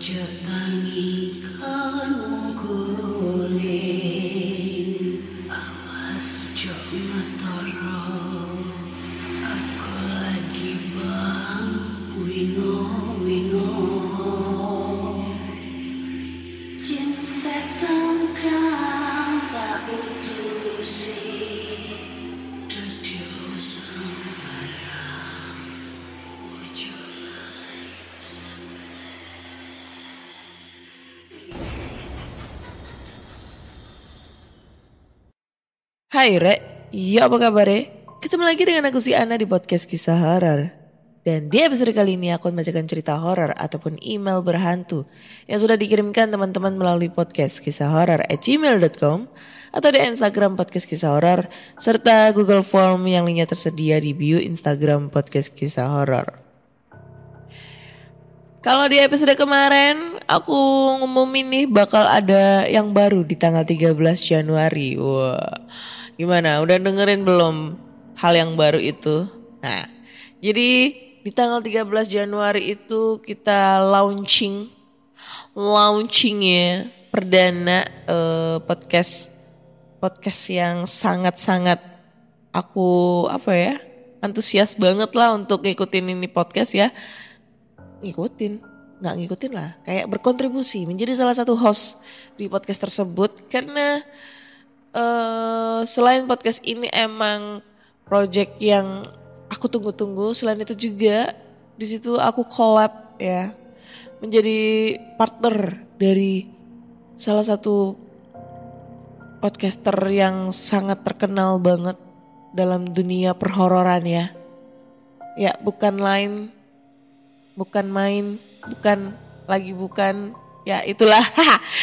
Japan. Hai Re, iya apa kabar Re? Ketemu lagi dengan aku si Ana di podcast kisah horor. Dan di episode kali ini aku akan membacakan cerita horor ataupun email berhantu yang sudah dikirimkan teman-teman melalui podcast kisah horor at gmail.com atau di Instagram podcast kisah horor serta Google Form yang linknya tersedia di bio Instagram podcast kisah horor. Kalau di episode kemarin aku ngumumin nih bakal ada yang baru di tanggal 13 Januari. Wah. Gimana? Udah dengerin belum hal yang baru itu? Nah, jadi di tanggal 13 Januari itu kita launching launchingnya perdana eh, podcast podcast yang sangat-sangat aku apa ya antusias banget lah untuk ngikutin ini podcast ya ngikutin nggak ngikutin lah kayak berkontribusi menjadi salah satu host di podcast tersebut karena eh selain podcast ini emang project yang aku tunggu-tunggu selain itu juga di situ aku collab ya menjadi partner dari salah satu podcaster yang sangat terkenal banget dalam dunia perhororan ya. Ya bukan lain bukan main, bukan lagi bukan ya itulah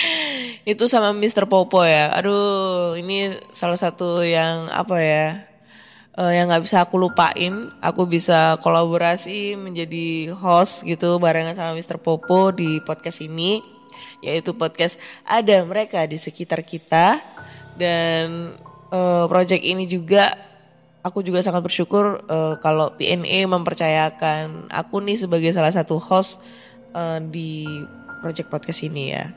itu sama Mr. Popo ya. Aduh, ini salah satu yang apa ya? eh, yang nggak bisa aku lupain. Aku bisa kolaborasi menjadi host gitu barengan sama Mr. Popo di podcast ini, yaitu podcast ada mereka di sekitar kita dan eh, project ini juga aku juga sangat bersyukur eh, kalau PNE mempercayakan aku nih sebagai salah satu host eh, di project podcast ini ya.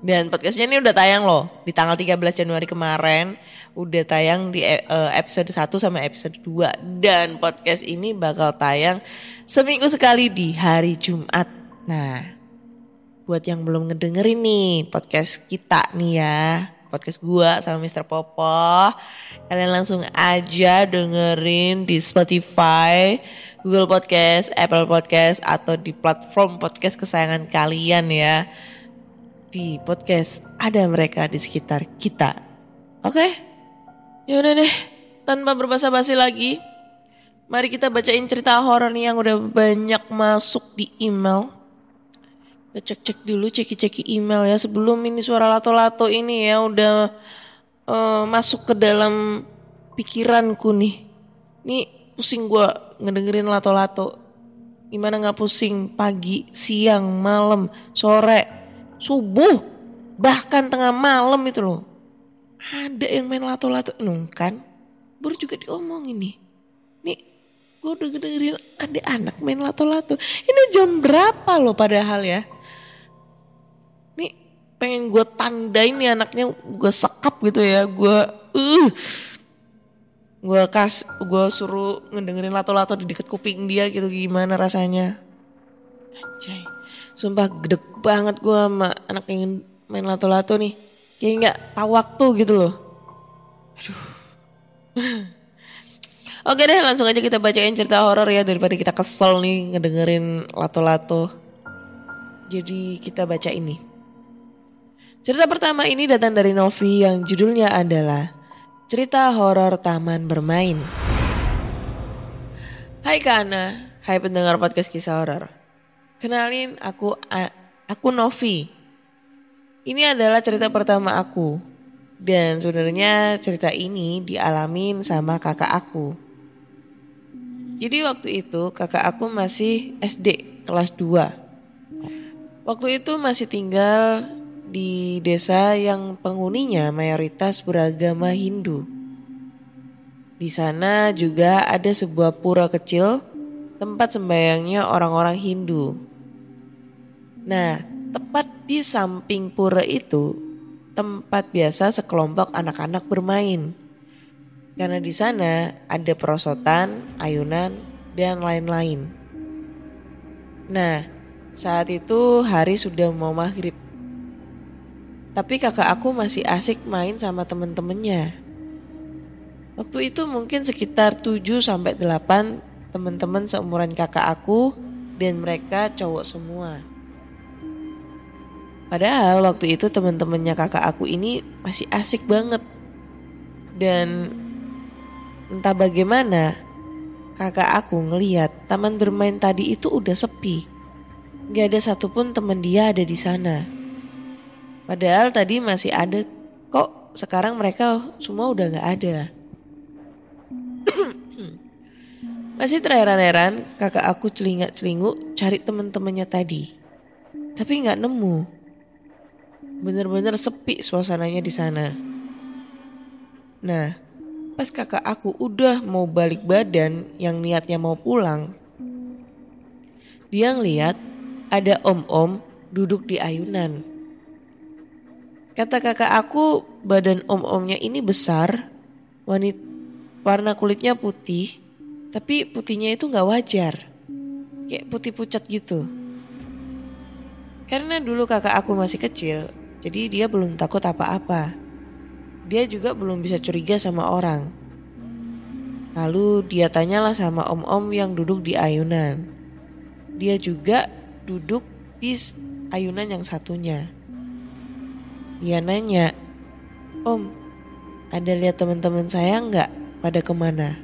Dan podcastnya ini udah tayang loh di tanggal 13 Januari kemarin udah tayang di eh, episode 1 sama episode 2 dan podcast ini bakal tayang seminggu sekali di hari Jumat. Nah, buat yang belum ngedengerin nih podcast kita nih ya, podcast gua sama Mr. Popo, kalian langsung aja dengerin di Spotify, Google Podcast, Apple Podcast atau di platform podcast kesayangan kalian ya. Di podcast ada mereka di sekitar kita. Oke? Ya udah deh, tanpa berbasa-basi lagi, mari kita bacain cerita horor yang udah banyak masuk di email. Kita cek-cek dulu ceki-ceki email ya sebelum ini suara lato-lato ini ya udah eh, masuk ke dalam pikiranku nih. Nih pusing gua ngedengerin lato-lato. Gimana nggak pusing pagi, siang, malam, sore, subuh, bahkan tengah malam itu loh. Ada yang main lato-lato, nung kan? Baru juga diomongin nih. Nih gue udah dengerin ada anak main lato-lato. Ini jam berapa loh padahal ya? Nih pengen gue tandain nih anaknya gue sekap gitu ya. Gue uh, gue kas gue suruh ngedengerin lato-lato di deket kuping dia gitu gimana rasanya. Anjay. Sumpah gedek banget gue sama anak yang main lato-lato nih. Kayak nggak tahu waktu gitu loh. Aduh. Oke deh langsung aja kita bacain cerita horor ya daripada kita kesel nih ngedengerin lato-lato. Jadi kita baca ini. Cerita pertama ini datang dari Novi yang judulnya adalah Cerita Horor Taman Bermain. Hai Kana, hai pendengar podcast kisah horor. Kenalin aku aku Novi. Ini adalah cerita pertama aku. Dan sebenarnya cerita ini dialamin sama kakak aku. Jadi waktu itu kakak aku masih SD kelas 2. Waktu itu masih tinggal di desa yang penghuninya mayoritas beragama Hindu. Di sana juga ada sebuah pura kecil tempat sembayangnya orang-orang Hindu. Nah, tepat di samping pura itu tempat biasa sekelompok anak-anak bermain. Karena di sana ada perosotan, ayunan, dan lain-lain. Nah, saat itu hari sudah mau maghrib. Tapi kakak aku masih asik main sama temen-temennya. Waktu itu mungkin sekitar 7 sampai 8 teman-teman seumuran kakak aku dan mereka cowok semua. Padahal waktu itu teman-temannya kakak aku ini masih asik banget. Dan entah bagaimana kakak aku ngeliat taman bermain tadi itu udah sepi. Gak ada satupun teman dia ada di sana. Padahal tadi masih ada kok sekarang mereka semua udah gak ada. masih terheran-heran kakak aku celingak-celinguk cari teman-temannya tadi. Tapi nggak nemu. Bener-bener sepi suasananya di sana. Nah, pas kakak aku udah mau balik badan yang niatnya mau pulang. Dia ngeliat ada om-om duduk di ayunan. Kata kakak aku badan om-omnya ini besar, wanit warna kulitnya putih, tapi putihnya itu nggak wajar. Kayak putih pucat gitu. Karena dulu kakak aku masih kecil, jadi dia belum takut apa-apa. Dia juga belum bisa curiga sama orang. Lalu dia tanyalah sama om-om yang duduk di ayunan. Dia juga duduk di ayunan yang satunya. Dia nanya, Om, ada lihat teman-teman saya nggak pada ke mana?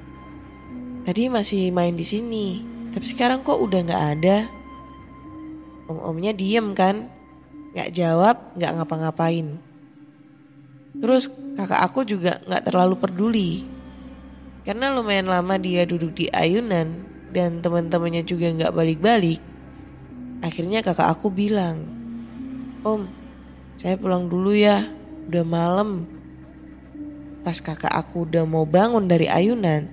Tadi masih main di sini, tapi sekarang kok udah nggak ada? Om-omnya diem kan, nggak jawab, nggak ngapa-ngapain. Terus kakak aku juga nggak terlalu peduli. Karena lumayan lama dia duduk di ayunan dan teman-temannya juga nggak balik-balik. Akhirnya kakak aku bilang, Om, saya pulang dulu ya, udah malam. Pas kakak aku udah mau bangun dari ayunan,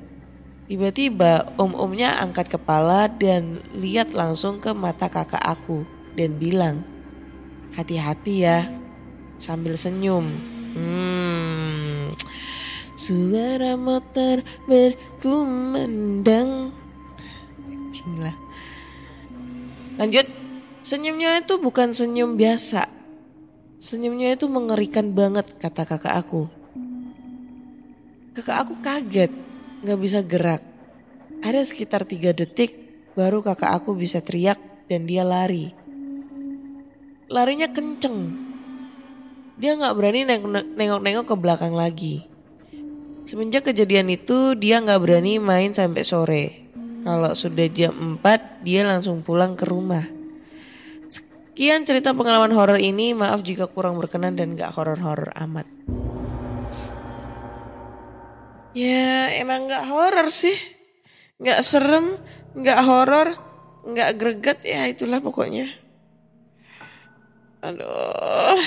tiba-tiba om-omnya angkat kepala dan lihat langsung ke mata kakak aku dan bilang, hati-hati ya, sambil senyum. Hmm, suara motor berkumandang. Anjing lah. Lanjut, senyumnya itu bukan senyum biasa. Senyumnya itu mengerikan banget kata kakak aku. Kakak aku kaget, gak bisa gerak. Ada sekitar tiga detik baru kakak aku bisa teriak dan dia lari. Larinya kenceng. Dia gak berani nengok-nengok ke belakang lagi. Semenjak kejadian itu dia gak berani main sampai sore. Kalau sudah jam 4 dia langsung pulang ke rumah. Sekian cerita pengalaman horor ini. Maaf jika kurang berkenan dan gak horor-horor amat. Ya emang gak horor sih. Gak serem, gak horor, gak greget ya itulah pokoknya. Aduh.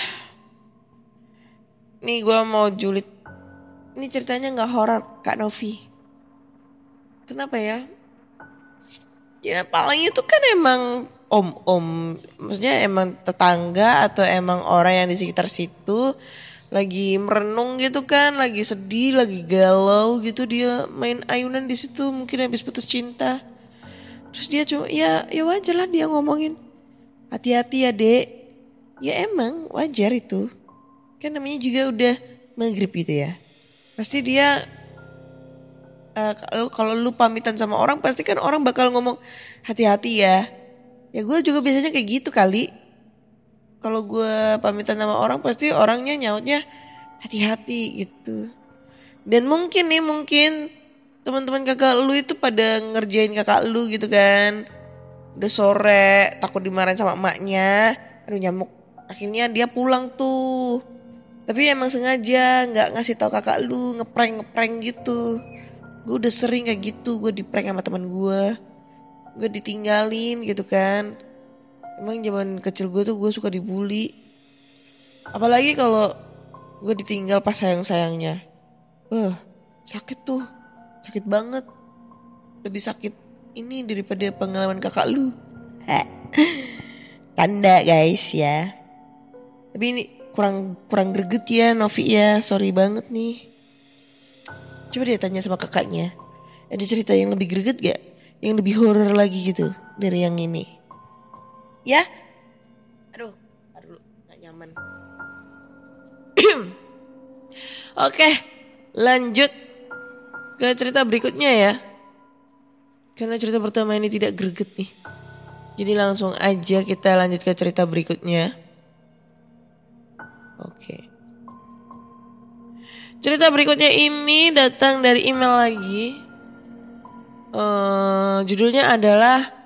Nih gue mau julid. Ini ceritanya gak horor Kak Novi. Kenapa ya? Ya paling itu kan emang om-om. Maksudnya emang tetangga atau emang orang yang di sekitar situ lagi merenung gitu kan, lagi sedih, lagi galau gitu dia main ayunan di situ mungkin habis putus cinta. Terus dia cuma ya ya wajar lah dia ngomongin hati-hati ya dek. Ya emang wajar itu. Kan namanya juga udah maghrib gitu ya. Pasti dia kalau kalau lu pamitan sama orang pasti kan orang bakal ngomong hati-hati ya. Ya gue juga biasanya kayak gitu kali. Kalau gue pamitan sama orang pasti orangnya nyautnya hati-hati gitu. Dan mungkin nih mungkin teman-teman kakak lu itu pada ngerjain kakak lu gitu kan. Udah sore takut dimarahin sama emaknya. Aduh nyamuk. Akhirnya dia pulang tuh. Tapi emang sengaja nggak ngasih tahu kakak lu ngeprank ngeprank gitu. Gue udah sering kayak gitu. Gue di prank sama teman gue. Gue ditinggalin gitu kan. Emang zaman kecil gue tuh gue suka dibully. Apalagi kalau gue ditinggal pas sayang-sayangnya. Eh, sakit tuh. Sakit banget. Lebih sakit ini daripada pengalaman kakak lu. Heh. Tanda guys ya. Tapi ini kurang kurang greget ya Novi ya. Sorry banget nih. Coba dia tanya sama kakaknya. Ada cerita yang lebih greget gak? Yang lebih horor lagi gitu dari yang ini. Ya? Aduh, aduh dulu gak nyaman. Oke, lanjut ke cerita berikutnya ya. Karena cerita pertama ini tidak greget nih. Jadi langsung aja kita lanjut ke cerita berikutnya. Oke. Cerita berikutnya ini datang dari email lagi. Eh, judulnya adalah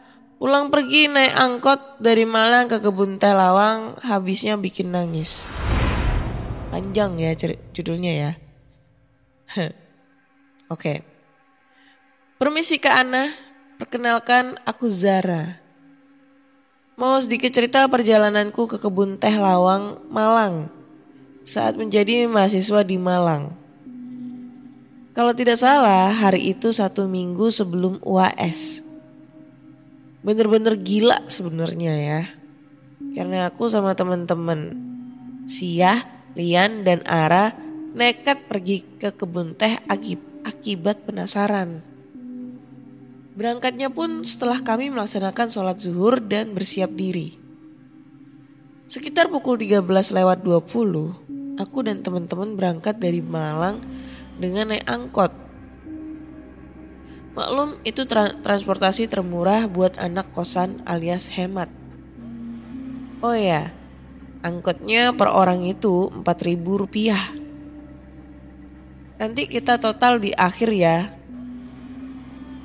Pulang pergi naik angkot dari Malang ke kebun teh lawang habisnya bikin nangis. Panjang ya judulnya ya. Oke. Permisi Kak Ana, perkenalkan aku Zara. Mau sedikit cerita perjalananku ke kebun teh lawang Malang saat menjadi mahasiswa di Malang. Kalau tidak salah, hari itu satu minggu sebelum UAS. Bener-bener gila sebenarnya ya. Karena aku sama temen-temen Siah, Lian, dan Ara nekat pergi ke kebun teh akib- akibat penasaran. Berangkatnya pun setelah kami melaksanakan sholat zuhur dan bersiap diri. Sekitar pukul 13 lewat 20, aku dan teman-teman berangkat dari Malang dengan naik angkot. Maklum itu tra- transportasi termurah buat anak kosan alias hemat. Oh ya, angkotnya per orang itu 4000 rupiah. Nanti kita total di akhir ya.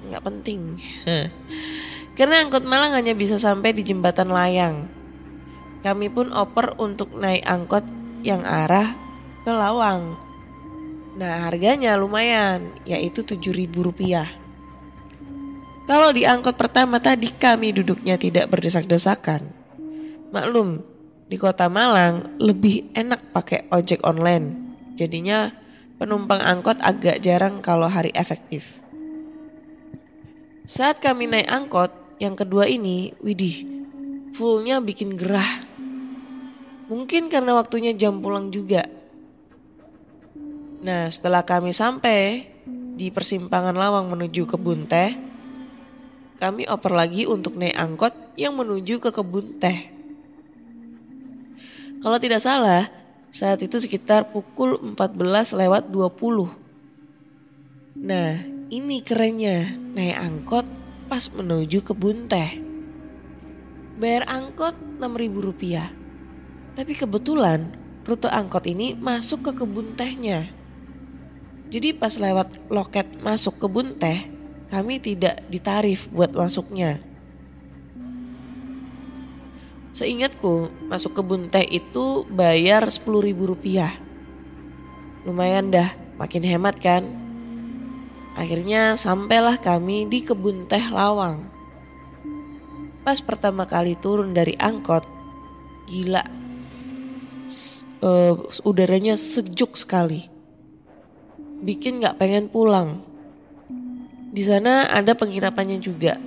Nggak penting. Karena angkot Malang hanya bisa sampai di jembatan layang. Kami pun oper untuk naik angkot yang arah ke Lawang. Nah harganya lumayan, yaitu 7000 rupiah. Kalau di angkot pertama tadi kami duduknya tidak berdesak-desakan. Maklum, di kota Malang lebih enak pakai ojek online. Jadinya penumpang angkot agak jarang kalau hari efektif. Saat kami naik angkot yang kedua ini, widih, fullnya bikin gerah. Mungkin karena waktunya jam pulang juga. Nah setelah kami sampai di persimpangan Lawang menuju kebun teh, kami oper lagi untuk naik angkot yang menuju ke kebun teh. Kalau tidak salah, saat itu sekitar pukul 14 lewat 20. Nah, ini kerennya naik angkot pas menuju kebun teh. Bayar angkot 6.000 rupiah. Tapi kebetulan rute angkot ini masuk ke kebun tehnya. Jadi pas lewat loket masuk kebun teh, kami tidak ditarif buat masuknya. Seingatku, masuk kebun teh itu bayar 10 ribu rupiah. Lumayan dah, makin hemat kan? Akhirnya sampailah kami di kebun teh lawang. Pas pertama kali turun dari angkot, gila. S- eh, udaranya sejuk sekali. Bikin gak pengen pulang. Di sana ada penginapannya juga.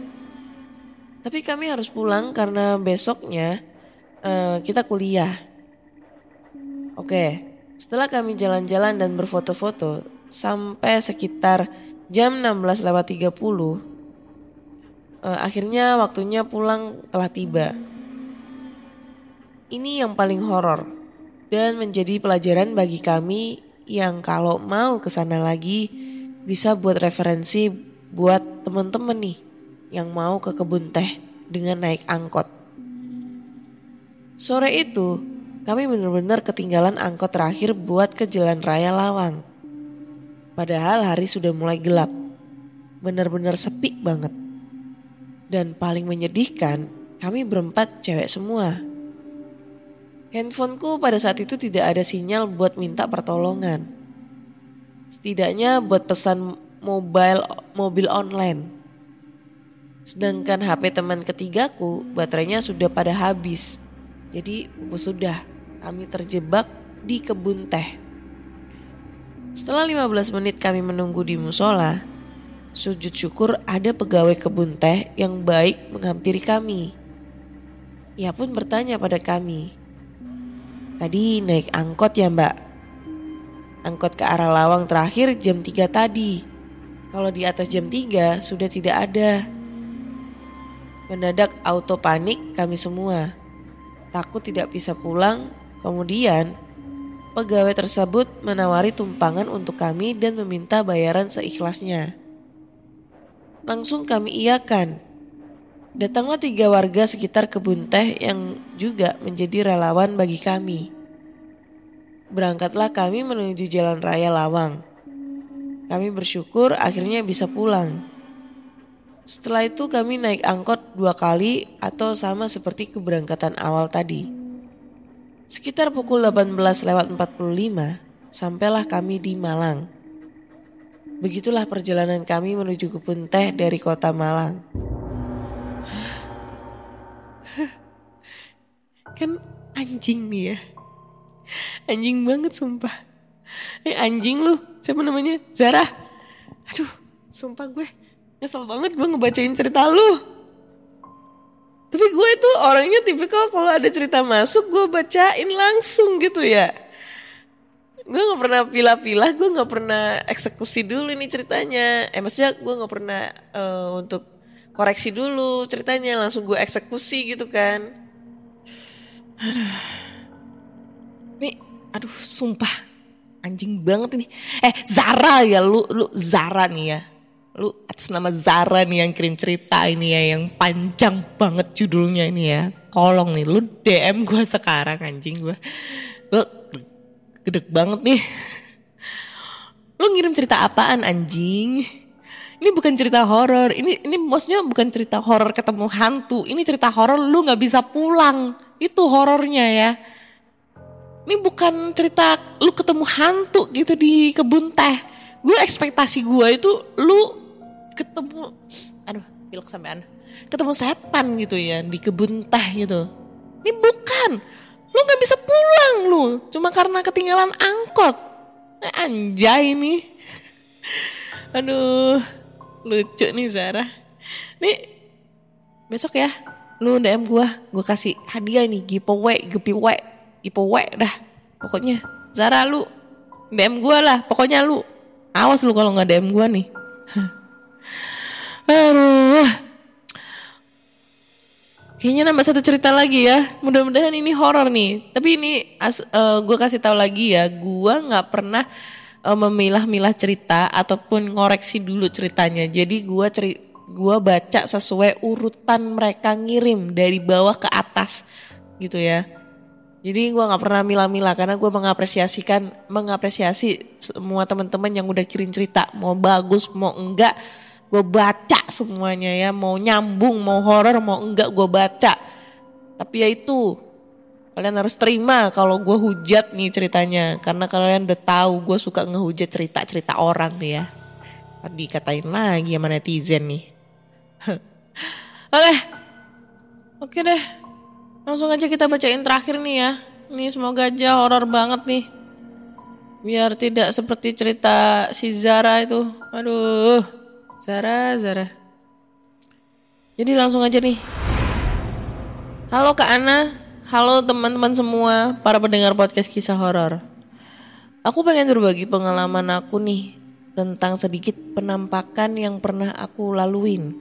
Tapi kami harus pulang karena besoknya eh, kita kuliah. Oke, setelah kami jalan-jalan dan berfoto-foto sampai sekitar jam 16 lewat 30, eh, akhirnya waktunya pulang telah tiba. ini yang paling horor dan menjadi pelajaran bagi kami yang kalau mau ke sana lagi bisa buat referensi buat temen-temen nih yang mau ke kebun teh dengan naik angkot. Sore itu, kami benar-benar ketinggalan angkot terakhir buat ke Jalan Raya Lawang. Padahal hari sudah mulai gelap. Benar-benar sepi banget. Dan paling menyedihkan, kami berempat cewek semua. Handphoneku pada saat itu tidak ada sinyal buat minta pertolongan. Setidaknya buat pesan mobile mobil online. Sedangkan HP teman ketigaku baterainya sudah pada habis. Jadi pupus sudah kami terjebak di kebun teh. Setelah 15 menit kami menunggu di musola, sujud syukur ada pegawai kebun teh yang baik menghampiri kami. Ia pun bertanya pada kami, Tadi naik angkot ya mbak? Angkot ke arah Lawang terakhir jam 3 tadi. Kalau di atas jam 3 sudah tidak ada. Mendadak auto panik kami semua. Takut tidak bisa pulang, kemudian pegawai tersebut menawari tumpangan untuk kami dan meminta bayaran seikhlasnya. Langsung kami iakan. Datanglah tiga warga sekitar kebun teh yang juga menjadi relawan bagi kami. Berangkatlah kami menuju jalan raya Lawang. Kami bersyukur akhirnya bisa pulang. Setelah itu kami naik angkot dua kali atau sama seperti keberangkatan awal tadi. Sekitar pukul 18 lewat 45 sampailah kami di Malang. Begitulah perjalanan kami menuju kebun teh dari kota Malang. Kan anjing nih ya. Anjing banget sumpah. Eh anjing lu. Siapa namanya? Zara. Aduh sumpah gue nyesel banget gue ngebacain cerita lu. Tapi gue itu orangnya tipikal kalau ada cerita masuk gue bacain langsung gitu ya. Gue nggak pernah pilah-pilah gue nggak pernah eksekusi dulu ini ceritanya. Eh maksudnya gue nggak pernah uh, untuk koreksi dulu ceritanya langsung gue eksekusi gitu kan Aduh. Nih, aduh sumpah anjing banget ini. Eh Zara ya lu lu Zara nih ya. Lu atas nama Zara nih yang kirim cerita ini ya yang panjang banget judulnya ini ya. Kolong nih lu DM gue sekarang anjing gue. Gue gede banget nih. Lu ngirim cerita apaan anjing? Ini bukan cerita horor. Ini ini maksudnya bukan cerita horor ketemu hantu. Ini cerita horor lu nggak bisa pulang itu horornya ya. Ini bukan cerita lu ketemu hantu gitu di kebun teh. Gue ekspektasi gue itu lu ketemu, aduh pilek sampean, ketemu setan gitu ya di kebun teh gitu. Ini bukan, lu nggak bisa pulang lu, cuma karena ketinggalan angkot. Nah, anjay nih. Aduh, lucu nih Zara. Nih, besok ya lu DM gua, gua kasih hadiah nih giveaway, giveaway, giveaway dah. Pokoknya Zara lu DM gua lah, pokoknya lu awas lu kalau nggak DM gua nih. Aduh. Kayaknya nambah satu cerita lagi ya. Mudah-mudahan ini horor nih. Tapi ini as, uh, gue kasih tahu lagi ya, gue nggak pernah uh, memilah-milah cerita ataupun ngoreksi dulu ceritanya. Jadi gue cerita gue baca sesuai urutan mereka ngirim dari bawah ke atas gitu ya. Jadi gue nggak pernah milah-milah karena gue mengapresiasikan mengapresiasi semua teman-teman yang udah kirim cerita mau bagus mau enggak gue baca semuanya ya mau nyambung mau horor mau enggak gue baca tapi ya itu kalian harus terima kalau gue hujat nih ceritanya karena kalian udah tahu gue suka ngehujat cerita-cerita orang nih ya tadi katain lagi sama netizen nih Oke. Oke deh. Langsung aja kita bacain terakhir nih ya. Ini semoga aja horor banget nih. Biar tidak seperti cerita si Zara itu. Aduh. Zara, Zara. Jadi langsung aja nih. Halo Kak Ana. Halo teman-teman semua para pendengar podcast kisah horor. Aku pengen berbagi pengalaman aku nih tentang sedikit penampakan yang pernah aku laluin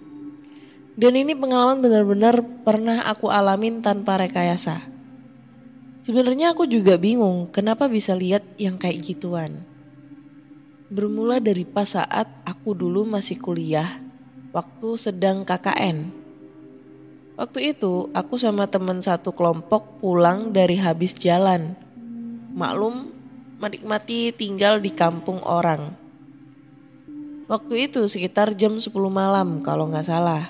dan ini pengalaman benar-benar pernah aku alamin tanpa rekayasa. Sebenarnya aku juga bingung kenapa bisa lihat yang kayak gituan. Bermula dari pas saat aku dulu masih kuliah, waktu sedang KKN. Waktu itu aku sama temen satu kelompok pulang dari habis jalan. Maklum, menikmati tinggal di kampung orang. Waktu itu sekitar jam 10 malam kalau nggak salah.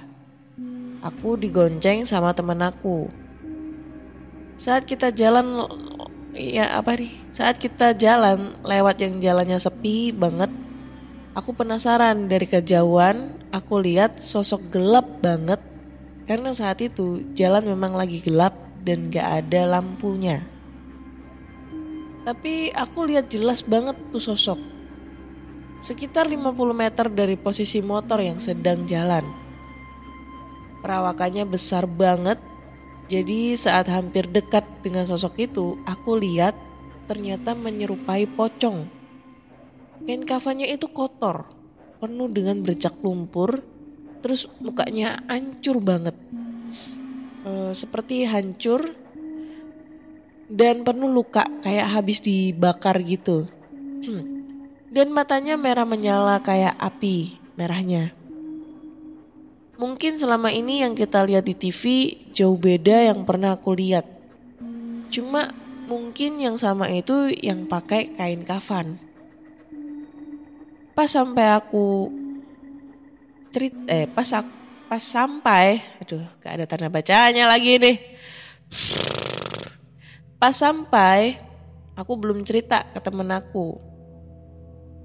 Aku digonceng sama temen aku. Saat kita jalan ya apa nih? Saat kita jalan lewat yang jalannya sepi banget, aku penasaran dari kejauhan aku lihat sosok gelap banget karena saat itu jalan memang lagi gelap dan gak ada lampunya. Tapi aku lihat jelas banget tuh sosok. Sekitar 50 meter dari posisi motor yang sedang jalan. Perawakannya besar banget jadi saat hampir dekat dengan sosok itu, aku lihat ternyata menyerupai pocong. Kain kafannya itu kotor, penuh dengan bercak lumpur, terus mukanya hancur banget. E, seperti hancur dan penuh luka kayak habis dibakar gitu. Hmm. Dan matanya merah menyala kayak api merahnya. Mungkin selama ini yang kita lihat di TV jauh beda yang pernah aku lihat. Cuma mungkin yang sama itu yang pakai kain kafan. Pas sampai aku cerit eh pas aku, pas sampai aduh gak ada tanda bacanya lagi nih. Pas sampai aku belum cerita ke temen aku.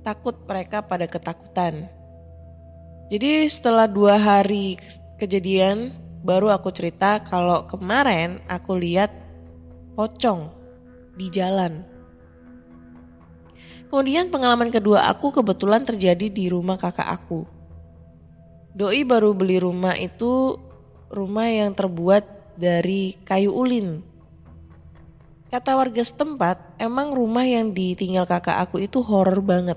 Takut mereka pada ketakutan. Jadi setelah dua hari kejadian baru aku cerita kalau kemarin aku lihat pocong di jalan. Kemudian pengalaman kedua aku kebetulan terjadi di rumah kakak aku. Doi baru beli rumah itu rumah yang terbuat dari kayu ulin. Kata warga setempat, emang rumah yang ditinggal kakak aku itu horor banget.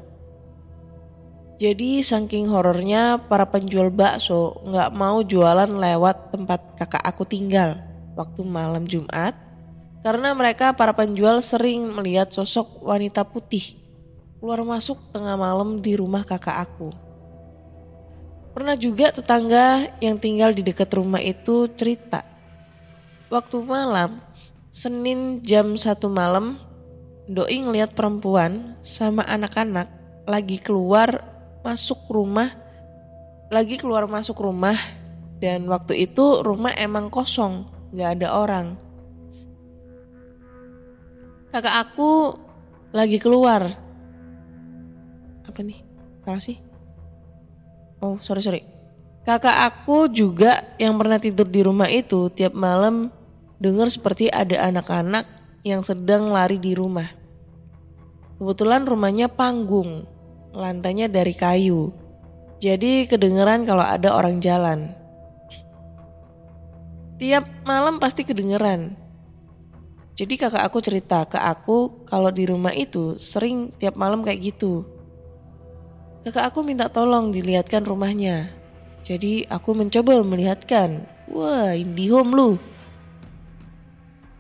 Jadi saking horornya para penjual bakso nggak mau jualan lewat tempat kakak aku tinggal waktu malam Jumat karena mereka para penjual sering melihat sosok wanita putih keluar masuk tengah malam di rumah kakak aku. Pernah juga tetangga yang tinggal di dekat rumah itu cerita. Waktu malam, Senin jam satu malam, Doi ngeliat perempuan sama anak-anak lagi keluar masuk rumah lagi keluar masuk rumah dan waktu itu rumah emang kosong nggak ada orang. Kakak aku lagi keluar. Apa nih? Salah sih oh sorry sorry kakak aku juga yang pernah tidur di rumah itu tiap malam dengar seperti ada anak-anak yang sedang lari di rumah kebetulan rumahnya panggung lantainya dari kayu. Jadi kedengeran kalau ada orang jalan. Tiap malam pasti kedengeran. Jadi kakak aku cerita ke aku kalau di rumah itu sering tiap malam kayak gitu. Kakak aku minta tolong dilihatkan rumahnya. Jadi aku mencoba melihatkan. Wah, IndiHome lu.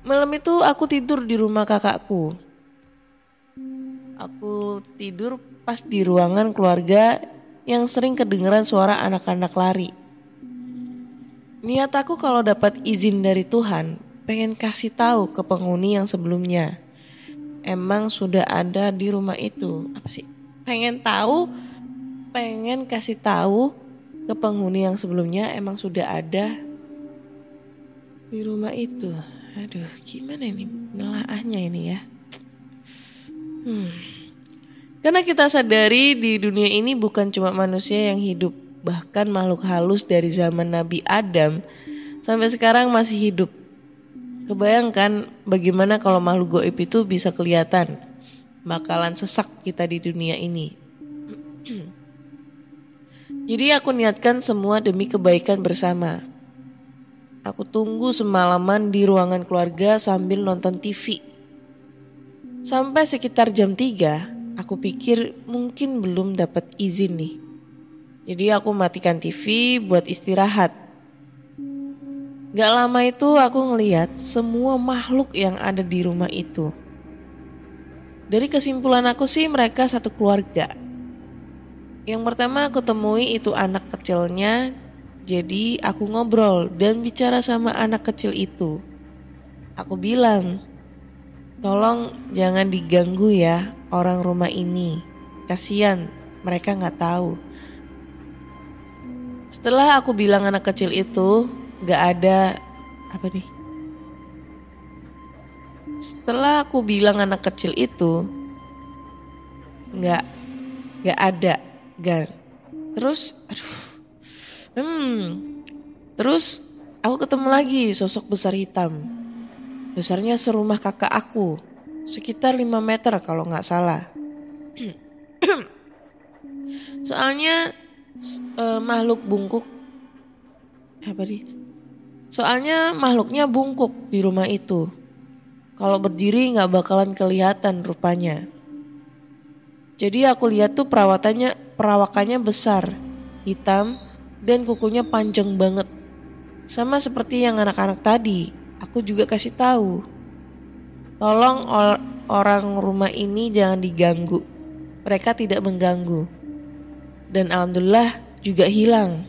Malam itu aku tidur di rumah kakakku. Aku tidur pas di ruangan keluarga yang sering kedengeran suara anak-anak lari. Niat aku kalau dapat izin dari Tuhan, pengen kasih tahu ke penghuni yang sebelumnya. Emang sudah ada di rumah itu. Apa sih? Pengen tahu, pengen kasih tahu ke penghuni yang sebelumnya emang sudah ada di rumah itu. Aduh, gimana ini nelaahnya ini ya? Hmm. Karena kita sadari di dunia ini bukan cuma manusia yang hidup, bahkan makhluk halus dari zaman Nabi Adam sampai sekarang masih hidup. Kebayangkan bagaimana kalau makhluk goib itu bisa kelihatan, bakalan sesak kita di dunia ini. Jadi aku niatkan semua demi kebaikan bersama. Aku tunggu semalaman di ruangan keluarga sambil nonton TV. Sampai sekitar jam 3, Aku pikir mungkin belum dapat izin nih. Jadi aku matikan TV buat istirahat. Gak lama itu aku ngeliat semua makhluk yang ada di rumah itu. Dari kesimpulan aku sih mereka satu keluarga. Yang pertama aku temui itu anak kecilnya, jadi aku ngobrol dan bicara sama anak kecil itu. Aku bilang, tolong jangan diganggu ya orang rumah ini. Kasian, mereka nggak tahu. Setelah aku bilang anak kecil itu nggak ada apa nih? Setelah aku bilang anak kecil itu nggak nggak ada gan. Terus, aduh, hmm, terus aku ketemu lagi sosok besar hitam. Besarnya serumah kakak aku, sekitar 5 meter kalau nggak salah. Soalnya eh, makhluk bungkuk apa nih? Soalnya makhluknya bungkuk di rumah itu. Kalau berdiri nggak bakalan kelihatan rupanya. Jadi aku lihat tuh perawatannya perawakannya besar, hitam, dan kukunya panjang banget. Sama seperti yang anak-anak tadi, aku juga kasih tahu. Tolong or- orang rumah ini jangan diganggu. Mereka tidak mengganggu. Dan alhamdulillah juga hilang.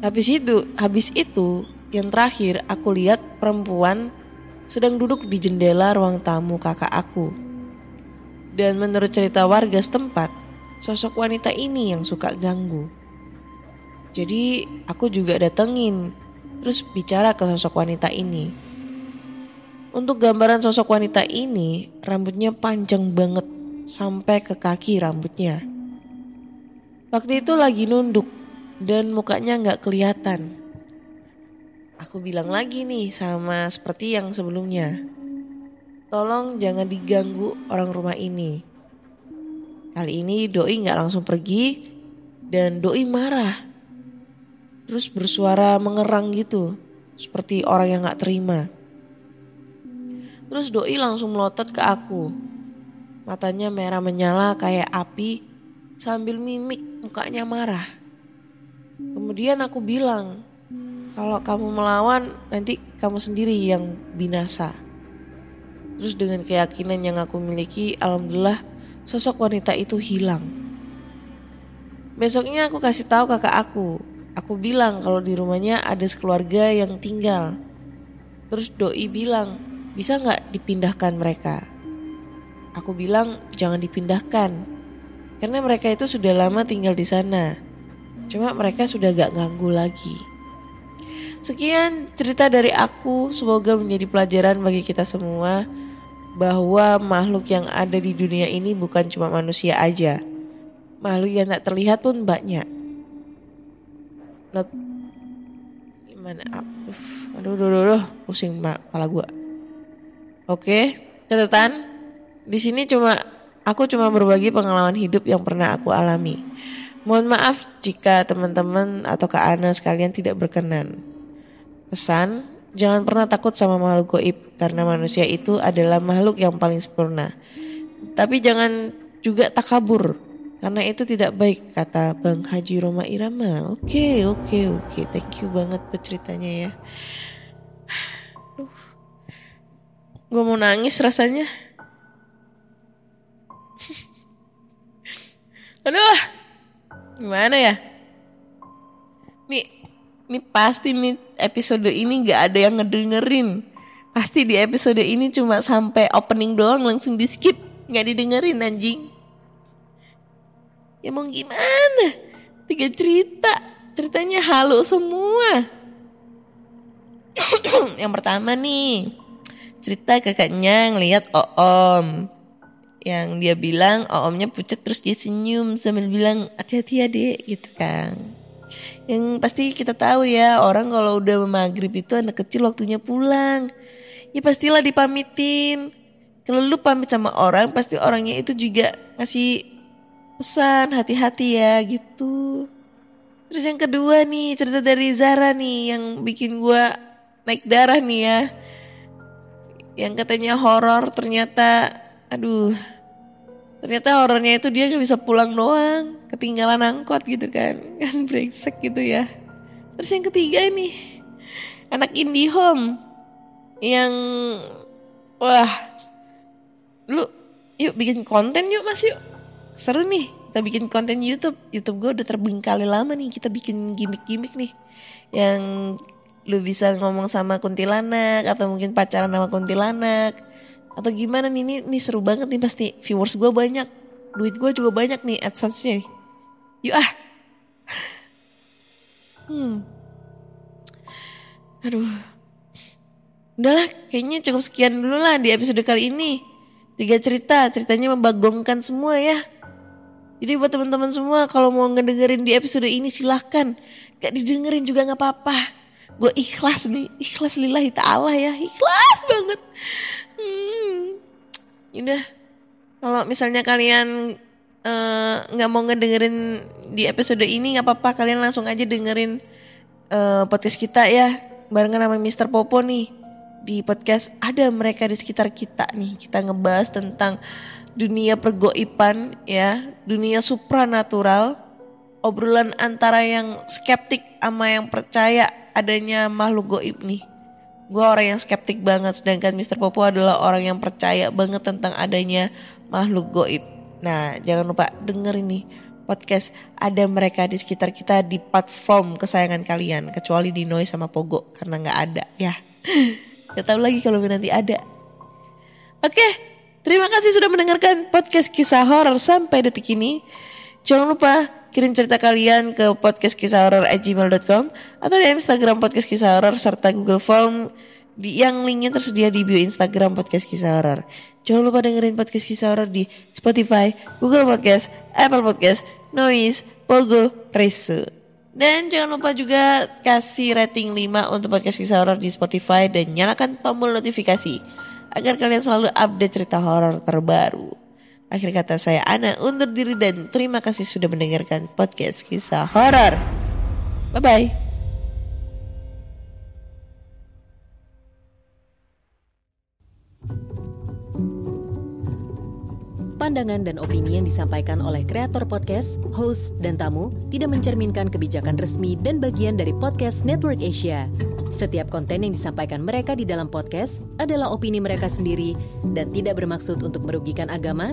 Habis itu, habis itu yang terakhir aku lihat perempuan sedang duduk di jendela ruang tamu kakak aku. Dan menurut cerita warga setempat, sosok wanita ini yang suka ganggu. Jadi aku juga datengin, terus bicara ke sosok wanita ini. Untuk gambaran sosok wanita ini, rambutnya panjang banget sampai ke kaki rambutnya. Waktu itu lagi nunduk dan mukanya nggak kelihatan. Aku bilang lagi nih sama seperti yang sebelumnya. Tolong jangan diganggu orang rumah ini. Kali ini Doi nggak langsung pergi dan Doi marah. Terus bersuara mengerang gitu, seperti orang yang nggak terima. Terus Doi langsung melotot ke aku. Matanya merah menyala kayak api sambil mimik mukanya marah. Kemudian aku bilang, kalau kamu melawan nanti kamu sendiri yang binasa. Terus dengan keyakinan yang aku miliki, alhamdulillah sosok wanita itu hilang. Besoknya aku kasih tahu kakak aku. Aku bilang kalau di rumahnya ada sekeluarga yang tinggal. Terus doi bilang, bisa nggak dipindahkan mereka? Aku bilang jangan dipindahkan, karena mereka itu sudah lama tinggal di sana. Cuma mereka sudah gak ganggu lagi. Sekian cerita dari aku, semoga menjadi pelajaran bagi kita semua bahwa makhluk yang ada di dunia ini bukan cuma manusia aja. Makhluk yang tak terlihat pun banyak. Lot gimana? Aduh, aduh, aduh, aduh, aduh, pusing kepala gua. Oke, catatan. Di sini cuma aku cuma berbagi pengalaman hidup yang pernah aku alami. Mohon maaf jika teman-teman atau Kak Ana sekalian tidak berkenan. Pesan, jangan pernah takut sama makhluk goib karena manusia itu adalah makhluk yang paling sempurna. Tapi jangan juga takabur karena itu tidak baik kata Bang Haji Roma Irama. Oke, oke, oke. Thank you banget buat ceritanya ya. Gue mau nangis rasanya. Aduh, gimana ya? Nih, nih pasti nih episode ini gak ada yang ngedengerin. Pasti di episode ini cuma sampai opening doang langsung di skip, nggak didengerin anjing. Ya mau gimana? Tiga cerita, ceritanya halu semua. yang pertama nih, cerita kakaknya ngelihat Oom. Yang dia bilang Oomnya pucat terus dia senyum sambil bilang hati-hati ya dek gitu kan. Yang pasti kita tahu ya orang kalau udah maghrib itu anak kecil waktunya pulang. Ya pastilah dipamitin. Kalau lu pamit sama orang pasti orangnya itu juga ngasih pesan hati-hati ya gitu. Terus yang kedua nih cerita dari Zara nih yang bikin gua naik darah nih ya. Yang katanya horor ternyata aduh. Ternyata horornya itu dia gak bisa pulang doang, ketinggalan angkot gitu kan. Kan brengsek gitu ya. Terus yang ketiga nih anak IndiHome yang wah lu yuk bikin konten yuk mas yuk seru nih kita bikin konten YouTube YouTube gue udah terbengkalai lama nih kita bikin gimmick-gimmick nih yang lu bisa ngomong sama kuntilanak atau mungkin pacaran sama kuntilanak atau gimana nih ini, ini seru banget nih pasti. Viewers gue banyak. Duit gue juga banyak nih adsense-nya yuk ah. Hmm. Aduh. Udahlah kayaknya cukup sekian dulu lah di episode kali ini. Tiga cerita ceritanya membagongkan semua ya. Jadi buat teman-teman semua kalau mau ngedengerin di episode ini silahkan. Gak didengerin juga gak apa-apa. Gue ikhlas nih, ikhlas lillahi ta'ala ya, ikhlas banget. Hmm. Udah, kalau misalnya kalian eh, nggak uh, mau ngedengerin di episode ini nggak apa-apa, kalian langsung aja dengerin uh, podcast kita ya, barengan sama Mr. Popo nih. Di podcast ada mereka di sekitar kita nih, kita ngebahas tentang dunia pergoipan ya, dunia supranatural, obrolan antara yang skeptik sama yang percaya adanya makhluk goib nih. Gue orang yang skeptik banget, sedangkan Mr. Popo adalah orang yang percaya banget tentang adanya makhluk goib. Nah, jangan lupa denger ini podcast ada mereka di sekitar kita di platform kesayangan kalian, kecuali di Noise sama Pogo karena nggak ada ya. Gak tahu lagi kalau nanti ada. Oke, Terima kasih sudah mendengarkan podcast kisah horor sampai detik ini. Jangan lupa kirim cerita kalian ke podcast kisah horor gmail.com atau di Instagram podcast kisah horor serta Google Form di yang linknya tersedia di bio Instagram podcast kisah horor. Jangan lupa dengerin podcast kisah horor di Spotify, Google Podcast, Apple Podcast, Noise, Pogo, Resu. Dan jangan lupa juga kasih rating 5 untuk podcast kisah horor di Spotify dan nyalakan tombol notifikasi agar kalian selalu update cerita horor terbaru. Akhir kata saya Ana undur diri dan terima kasih sudah mendengarkan podcast kisah horor. Bye bye. Pandangan dan opini yang disampaikan oleh kreator podcast, host, dan tamu tidak mencerminkan kebijakan resmi dan bagian dari podcast Network Asia. Setiap konten yang disampaikan mereka di dalam podcast adalah opini mereka sendiri dan tidak bermaksud untuk merugikan agama,